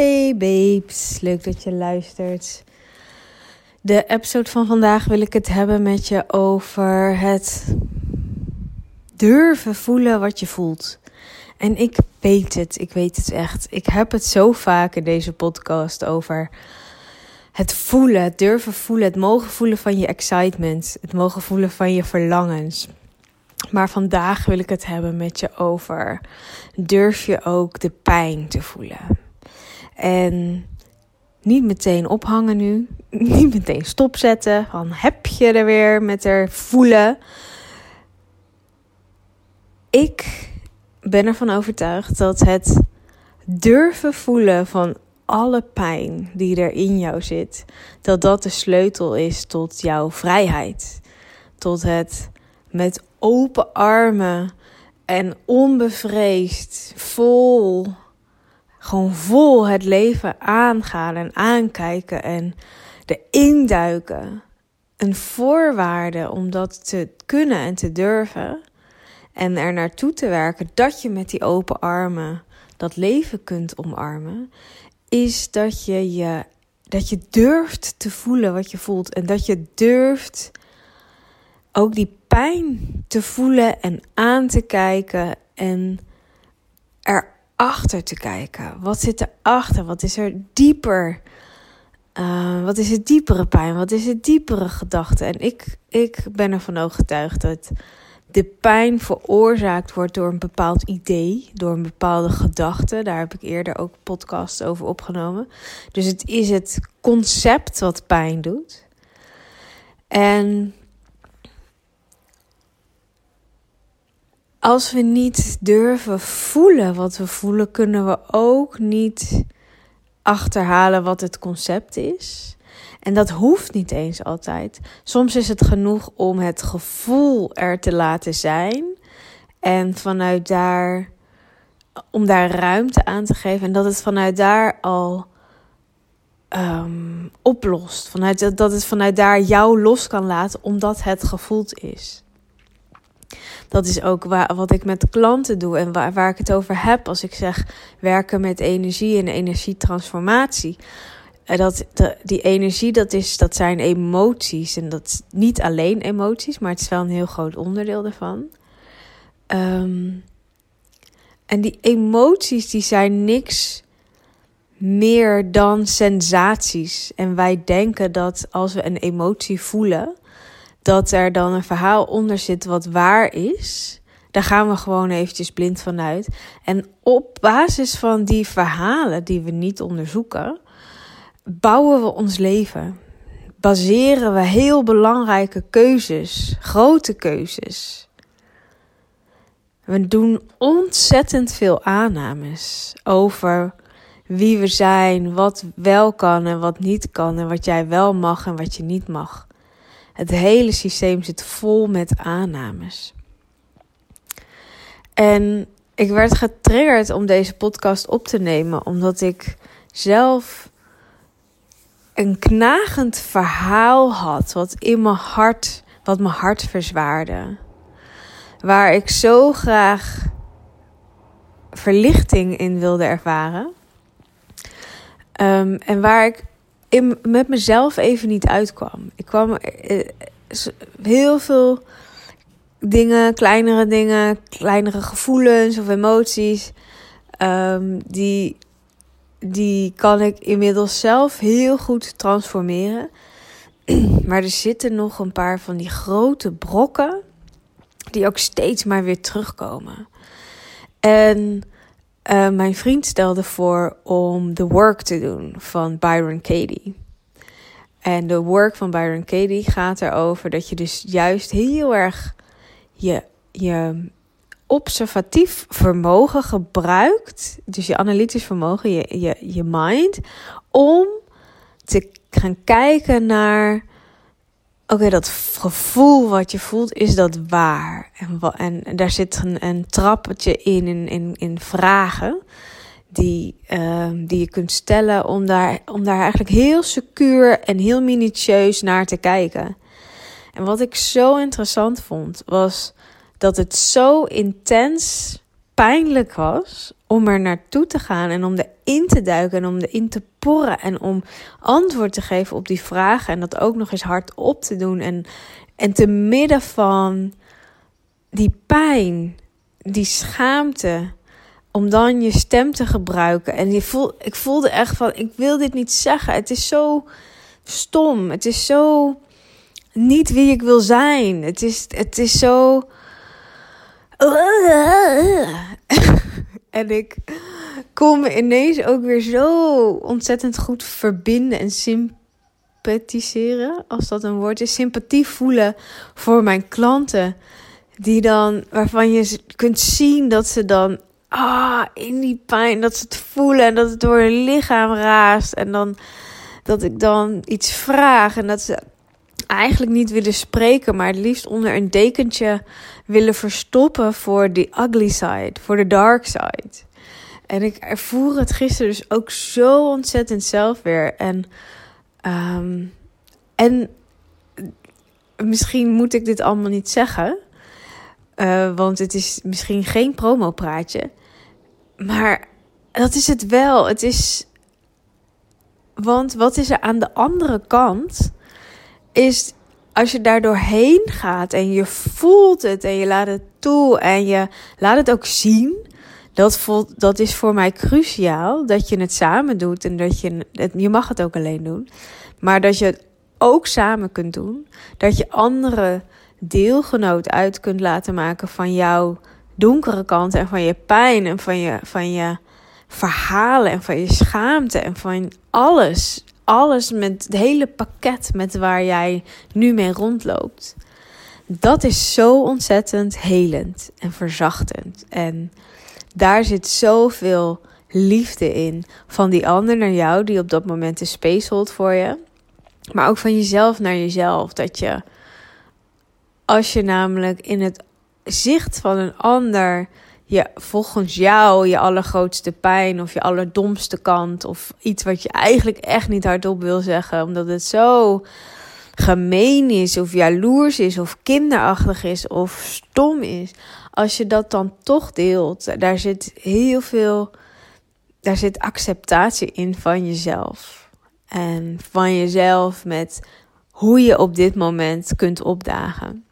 Hey babes, leuk dat je luistert. De episode van vandaag wil ik het hebben met je over het durven voelen wat je voelt. En ik weet het, ik weet het echt. Ik heb het zo vaak in deze podcast over het voelen, het durven voelen, het mogen voelen van je excitement, het mogen voelen van je verlangens. Maar vandaag wil ik het hebben met je over durf je ook de pijn te voelen. En niet meteen ophangen nu. Niet meteen stopzetten. Van heb je er weer met er voelen. Ik ben ervan overtuigd dat het durven voelen van alle pijn die er in jou zit, dat dat de sleutel is tot jouw vrijheid. Tot het met open armen en onbevreesd, vol gewoon vol het leven aangaan en aankijken en erin duiken. Een voorwaarde om dat te kunnen en te durven. En er naartoe te werken dat je met die open armen dat leven kunt omarmen. Is dat je, je, dat je durft te voelen wat je voelt. En dat je durft ook die pijn te voelen en aan te kijken. En er achter te kijken. Wat zit erachter? Wat is er dieper? Uh, wat is het diepere pijn? Wat is het diepere gedachte? En ik, ik ben ervan overtuigd dat de pijn veroorzaakt wordt door een bepaald idee, door een bepaalde gedachte. Daar heb ik eerder ook podcasts over opgenomen. Dus het is het concept wat pijn doet. En als we niet durven voelen wat we voelen, kunnen we ook niet achterhalen wat het concept is. En dat hoeft niet eens altijd. Soms is het genoeg om het gevoel er te laten zijn. En vanuit daar, om daar ruimte aan te geven. En dat het vanuit daar al um, oplost. Vanuit, dat het vanuit daar jou los kan laten, omdat het gevoeld is. Dat is ook wat ik met klanten doe en waar, waar ik het over heb als ik zeg werken met energie en energietransformatie. Dat, de, die energie, dat, is, dat zijn emoties. En dat is niet alleen emoties, maar het is wel een heel groot onderdeel daarvan. Um, en die emoties, die zijn niks meer dan sensaties. En wij denken dat als we een emotie voelen, dat er dan een verhaal onder zit wat waar is. Daar gaan we gewoon eventjes blind vanuit. En op basis van die verhalen die we niet onderzoeken, bouwen we ons leven. Baseren we heel belangrijke keuzes, grote keuzes. We doen ontzettend veel aannames over wie we zijn, wat wel kan en wat niet kan, en wat jij wel mag en wat je niet mag. Het hele systeem zit vol met aannames. En ik werd getriggerd om deze podcast op te nemen, omdat ik zelf een knagend verhaal had, wat in mijn hart, wat mijn hart verzwaarde. Waar ik zo graag verlichting in wilde ervaren. Um, en waar ik met mezelf even niet uitkwam. Ik kwam uh, heel veel dingen, kleinere dingen, kleinere gevoelens of emoties. Um, die, die kan ik inmiddels zelf heel goed transformeren. Maar er zitten nog een paar van die grote brokken. Die ook steeds maar weer terugkomen. En uh, mijn vriend stelde voor om The Work te doen van Byron Katie. En de work van Byron Katie gaat erover dat je dus juist heel erg je, je observatief vermogen gebruikt, dus je analytisch vermogen, je, je, je mind, om te gaan kijken naar oké, dat gevoel wat je voelt, is dat waar? En, en daar zit een, een trappetje in, in, in, vragen die, uh, die je kunt stellen om daar, om daar eigenlijk heel secuur en heel minutieus naar te kijken. En wat ik zo interessant vond, was dat het zo intens pijnlijk was om er naartoe te gaan en om erin te duiken en om erin te porren en om antwoord te geven op die vragen en dat ook nog eens hardop te doen en, en te midden van die pijn, die schaamte, om dan je stem te gebruiken. En je voel, ik voelde echt van, ik wil dit niet zeggen. Het is zo stom. Het is zo niet wie ik wil zijn. Het is, het is zo. en ik kon me ineens ook weer zo ontzettend goed verbinden en sympathiseren, als dat een woord is. Sympathie voelen voor mijn klanten. Die dan, waarvan je kunt zien dat ze dan ah, in die pijn, dat ze het voelen en dat het door hun lichaam raast. En dan dat ik dan iets vraag en dat ze eigenlijk niet willen spreken, maar het liefst onder een dekentje willen verstoppen voor de ugly side, voor de dark side. En ik ervoer het gisteren dus ook zo ontzettend zelf weer. En, ehm, en misschien moet ik dit allemaal niet zeggen. Uh, want het is misschien geen promopraatje. Maar dat is het wel. Het is. Want wat is er aan de andere kant? Is als je daar doorheen gaat en je voelt het en je laat het toe en je laat het ook zien. Dat, voelt, dat is voor mij cruciaal. Dat je het samen doet en dat je. Het, je mag het ook alleen doen. Maar dat je het ook samen kunt doen. Dat je andere deelgenoot uit kunt laten maken van jouw donkere kant en van je pijn en van je, van je verhalen en van je schaamte en van alles. Alles met het hele pakket met waar jij nu mee rondloopt. Dat is zo ontzettend helend en verzachtend. En daar zit zoveel liefde in. Van die ander naar jou, die op dat moment de space holdt voor je. Maar ook van jezelf naar jezelf. Dat je, als je namelijk in het zicht van een ander je volgens jou je allergrootste pijn of je allerdomste kant of iets wat je eigenlijk echt niet hardop wil zeggen omdat het zo gemeen is of jaloers is of kinderachtig is of stom is. Als je dat dan toch deelt, daar zit heel veel daar zit acceptatie in van jezelf. En van jezelf met hoe je op dit moment kunt opdagen.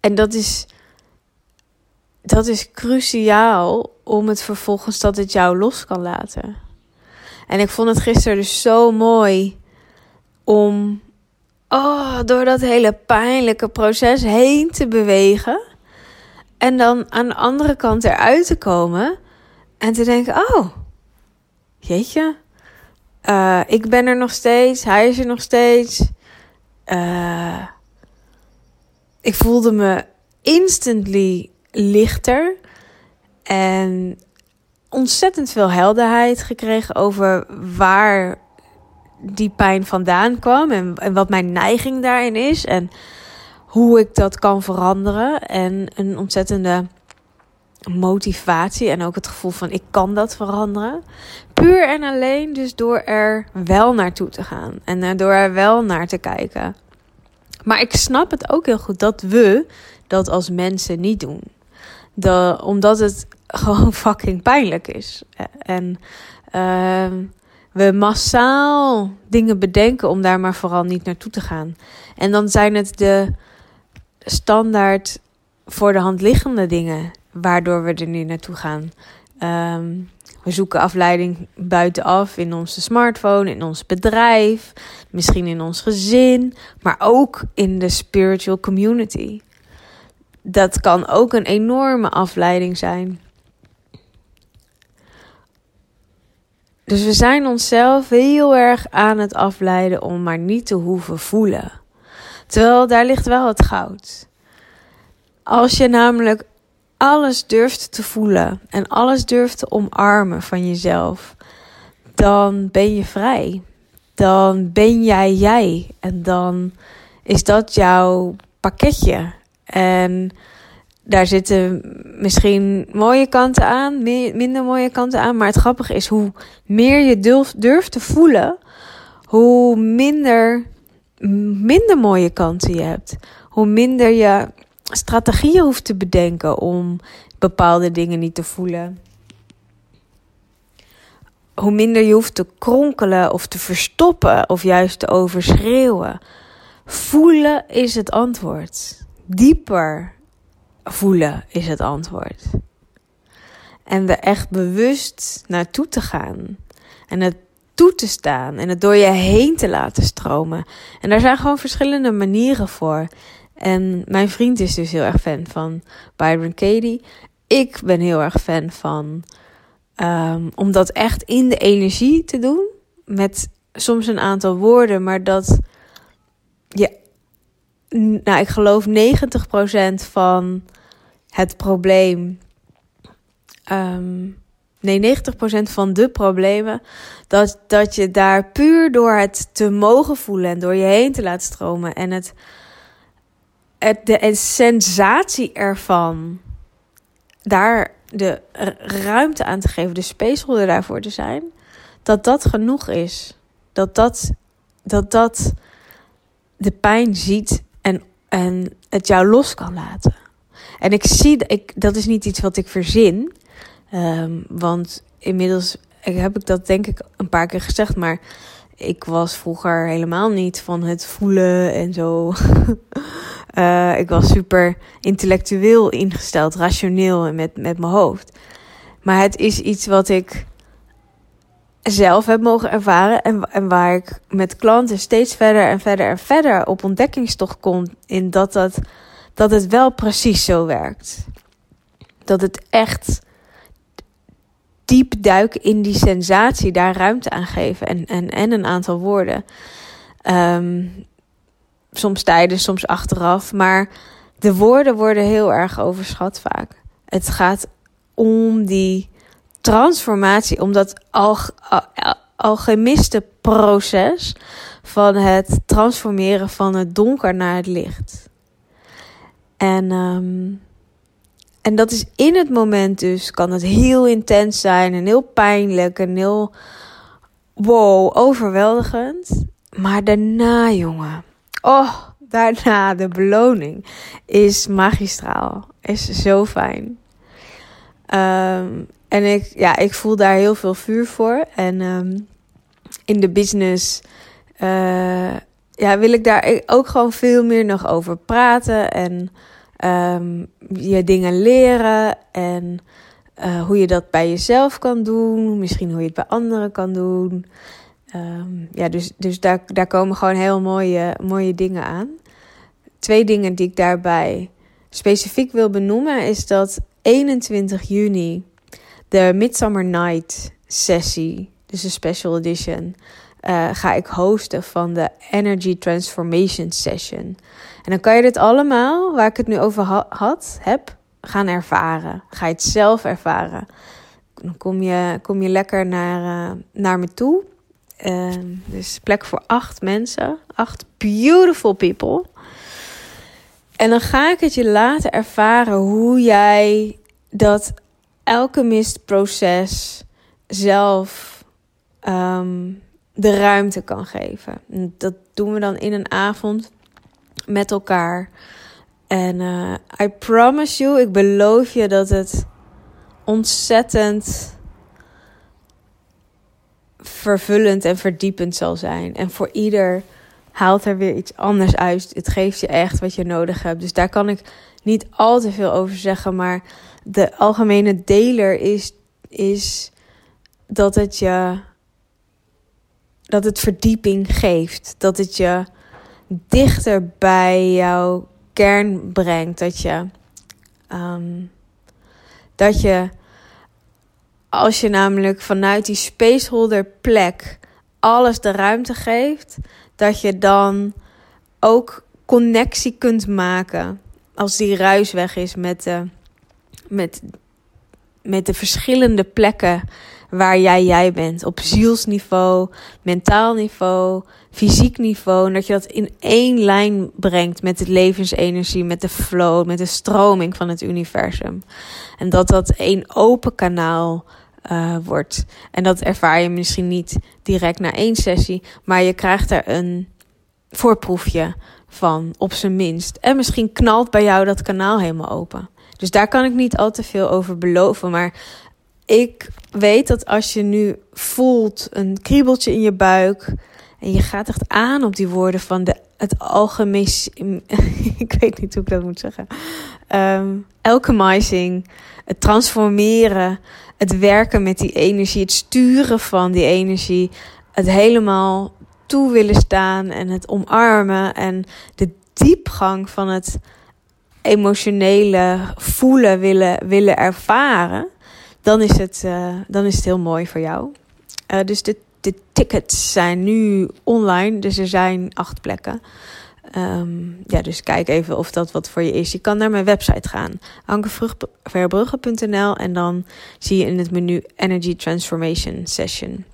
En dat is, dat is cruciaal om het vervolgens dat het jou los kan laten. En ik vond het gisteren dus zo mooi om oh, door dat hele pijnlijke proces heen te bewegen. En dan aan de andere kant eruit te komen en te denken: oh, jeetje, uh, ik ben er nog steeds, hij is er nog steeds. Uh, ik voelde me instantly lichter en ontzettend veel helderheid gekregen over waar die pijn vandaan kwam en, en wat mijn neiging daarin is en hoe ik dat kan veranderen en een ontzettende motivatie en ook het gevoel van ik kan dat veranderen. Puur en alleen dus door er wel naartoe te gaan en door er wel naar te kijken. Maar ik snap het ook heel goed dat we dat als mensen niet doen. De, omdat het gewoon fucking pijnlijk is. En uh, we massaal dingen bedenken om daar maar vooral niet naartoe te gaan. En dan zijn het de standaard voor de hand liggende dingen waardoor we er nu naartoe gaan. Um, we zoeken afleiding buitenaf in onze smartphone, in ons bedrijf, misschien in ons gezin, maar ook in de spiritual community. Dat kan ook een enorme afleiding zijn. Dus we zijn onszelf heel erg aan het afleiden om maar niet te hoeven voelen. Terwijl daar ligt wel het goud. Als je namelijk alles durft te voelen en alles durft te omarmen van jezelf, dan ben je vrij. Dan ben jij jij. En dan is dat jouw pakketje. En daar zitten misschien mooie kanten aan, minder mooie kanten aan. Maar het grappige is hoe meer je durft, durft te voelen, hoe minder, minder mooie kanten je hebt. Hoe minder je strategieën hoeft te bedenken om bepaalde dingen niet te voelen. Hoe minder je hoeft te kronkelen of te verstoppen of juist te overschreeuwen. Voelen is het antwoord. Dieper voelen is het antwoord. En er echt bewust naartoe te gaan. En het toe te staan en het door je heen te laten stromen. En daar zijn gewoon verschillende manieren voor. En mijn vriend is dus heel erg fan van Byron Katie. Ik ben heel erg fan van um, om dat echt in de energie te doen. Met soms een aantal woorden, maar dat je, nou, ik geloof 90% van het probleem. Um, nee, 90% van de problemen. Dat, dat je daar puur door het te mogen voelen en door je heen te laten stromen. En het, het, de sensatie ervan. Daar de ruimte aan te geven, de spaceholder daarvoor te zijn. Dat dat genoeg is. Dat dat, dat, dat de pijn ziet en, het jou los kan laten. En ik zie, ik, dat is niet iets wat ik verzin. Um, want inmiddels heb ik dat denk ik een paar keer gezegd, maar ik was vroeger helemaal niet van het voelen en zo. uh, ik was super intellectueel ingesteld, rationeel en met, met mijn hoofd. Maar het is iets wat ik zelf heb mogen ervaren en, en waar ik met klanten steeds verder en verder en verder op ontdekkingstocht kom in dat, dat, dat het wel precies zo werkt. Dat het echt diep duiken in die sensatie, daar ruimte aan geven en, en, en een aantal woorden. Um, soms tijdens, soms achteraf. Maar de woorden worden heel erg overschat vaak. Het gaat om die transformatie, om dat alg proces van het transformeren van het donker naar het licht. En um, en dat is in het moment dus, kan het heel intens zijn en heel pijnlijk en heel, wow, overweldigend. Maar daarna, jongen, oh, daarna de beloning is magistraal, is zo fijn. Um, en ik, ja, ik voel daar heel veel vuur voor. En um, in de business uh, ja, wil ik daar ook gewoon veel meer nog over praten. En um, je dingen leren en uh, hoe je dat bij jezelf kan doen. Misschien hoe je het bij anderen kan doen. Ja, dus, dus daar, daar komen gewoon heel mooie, mooie dingen aan. Twee dingen die ik daarbij specifiek wil benoemen is dat 21 juni de Midsummer Night sessie, dus een special edition, uh, ga ik hosten van de Energy Transformation Session. En dan kan je dit allemaal, waar ik het nu over had, heb, gaan ervaren. Ga je het zelf ervaren. Dan kom je, kom je lekker naar, uh, naar me toe. Uh, dus plek voor acht mensen. Acht beautiful people. En dan ga ik het je laten ervaren hoe jij dat elke mistproces zelf um, de ruimte kan geven. Dat doen we dan in een avond met elkaar. En uh, I promise you, ik beloof je dat het ontzettend vervullend en verdiepend zal zijn. En voor ieder haalt er weer iets anders uit. Het geeft je echt wat je nodig hebt. Dus daar kan ik niet al te veel over zeggen. Maar de algemene deler is, is dat het je dat het verdieping geeft. Dat het je dichter bij jouw kern brengt. Dat je, um, dat je, als je namelijk vanuit die spaceholder plek alles de ruimte geeft, dat je dan ook connectie kunt maken als die ruis weg is met de, met, met de verschillende plekken waar jij jij bent. Op zielsniveau, mentaal niveau, fysiek niveau. En dat je dat in één lijn brengt met de levensenergie, met de flow, met de stroming van het universum. En dat dat één open kanaal uh, wordt. En dat ervaar je misschien niet direct na één sessie, maar je krijgt er een voorproefje van, op zijn minst. En misschien knalt bij jou dat kanaal helemaal open. Dus daar kan ik niet al te veel over beloven. Maar ik weet dat als je nu voelt een kriebeltje in je buik. En je gaat echt aan op die woorden van de, het algemeen. ik weet niet hoe ik dat moet zeggen. Um, alchemizing. Het transformeren. Het werken met die energie. Het sturen van die energie. Het helemaal toe willen staan en het omarmen. En de diepgang van het emotionele voelen willen, willen ervaren, dan is het, uh, dan is het heel mooi voor jou. Uh, dus de tickets zijn nu online, dus er zijn acht plekken. Um, ja, dus kijk even of dat wat voor je is. Je kan naar mijn website gaan, ankeverbrugge.nl en dan zie je in het menu Energy Transformation Session.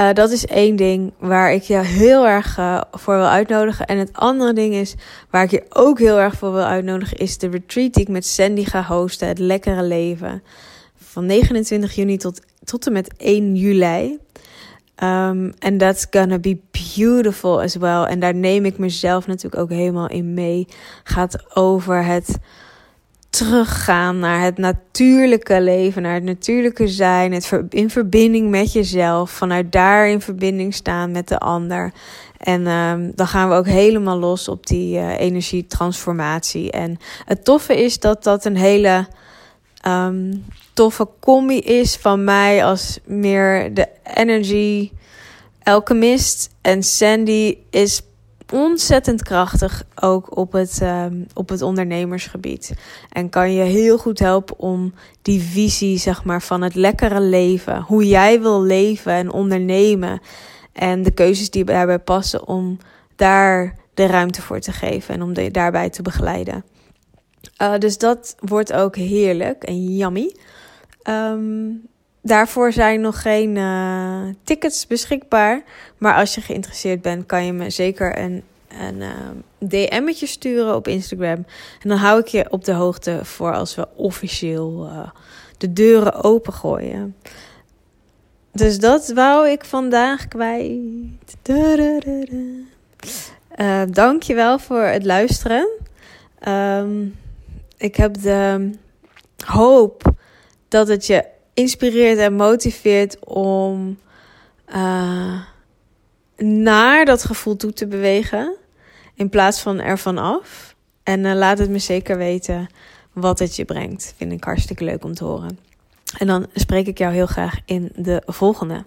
Uh, dat is één ding waar ik je heel erg uh, voor wil uitnodigen. En het andere ding is, waar ik je ook heel erg voor wil uitnodigen, is de retreat die ik met Sandy ga hosten. Het lekkere leven. Van 29 juni tot, tot en met 1 juli. Um, and that's gonna be beautiful as well. En daar neem ik mezelf natuurlijk ook helemaal in mee. Gaat over het teruggaan naar het natuurlijke leven, naar het natuurlijke zijn, het in verbinding met jezelf, vanuit daar in verbinding staan met de ander. En um, dan gaan we ook helemaal los op die uh, energietransformatie. En het toffe is dat dat een hele um, toffe combi is van mij als meer de energy alchemist. En Sandy is ontzettend krachtig ook op het, um, op het ondernemersgebied. En kan je heel goed helpen om die visie zeg maar, van het lekkere leven, hoe jij wil leven en ondernemen. En de keuzes die daarbij passen om daar de ruimte voor te geven en om daarbij te begeleiden. Uh, dus dat wordt ook heerlijk en yummy. Um, Daarvoor zijn nog geen uh, tickets beschikbaar. Maar als je geïnteresseerd bent, kan je me zeker een, een uh, DM'tje sturen op Instagram. En dan hou ik je op de hoogte voor als we officieel uh, de deuren opengooien. Dus dat wou ik vandaag kwijt. Uh, dankjewel voor het luisteren. Um, ik heb de hoop dat het je inspireert en motiveert om uh, naar dat gevoel toe te bewegen. In plaats van ervan af. En uh, laat het me zeker weten wat het je brengt. Vind ik hartstikke leuk om te horen. En dan spreek ik jou heel graag in de volgende.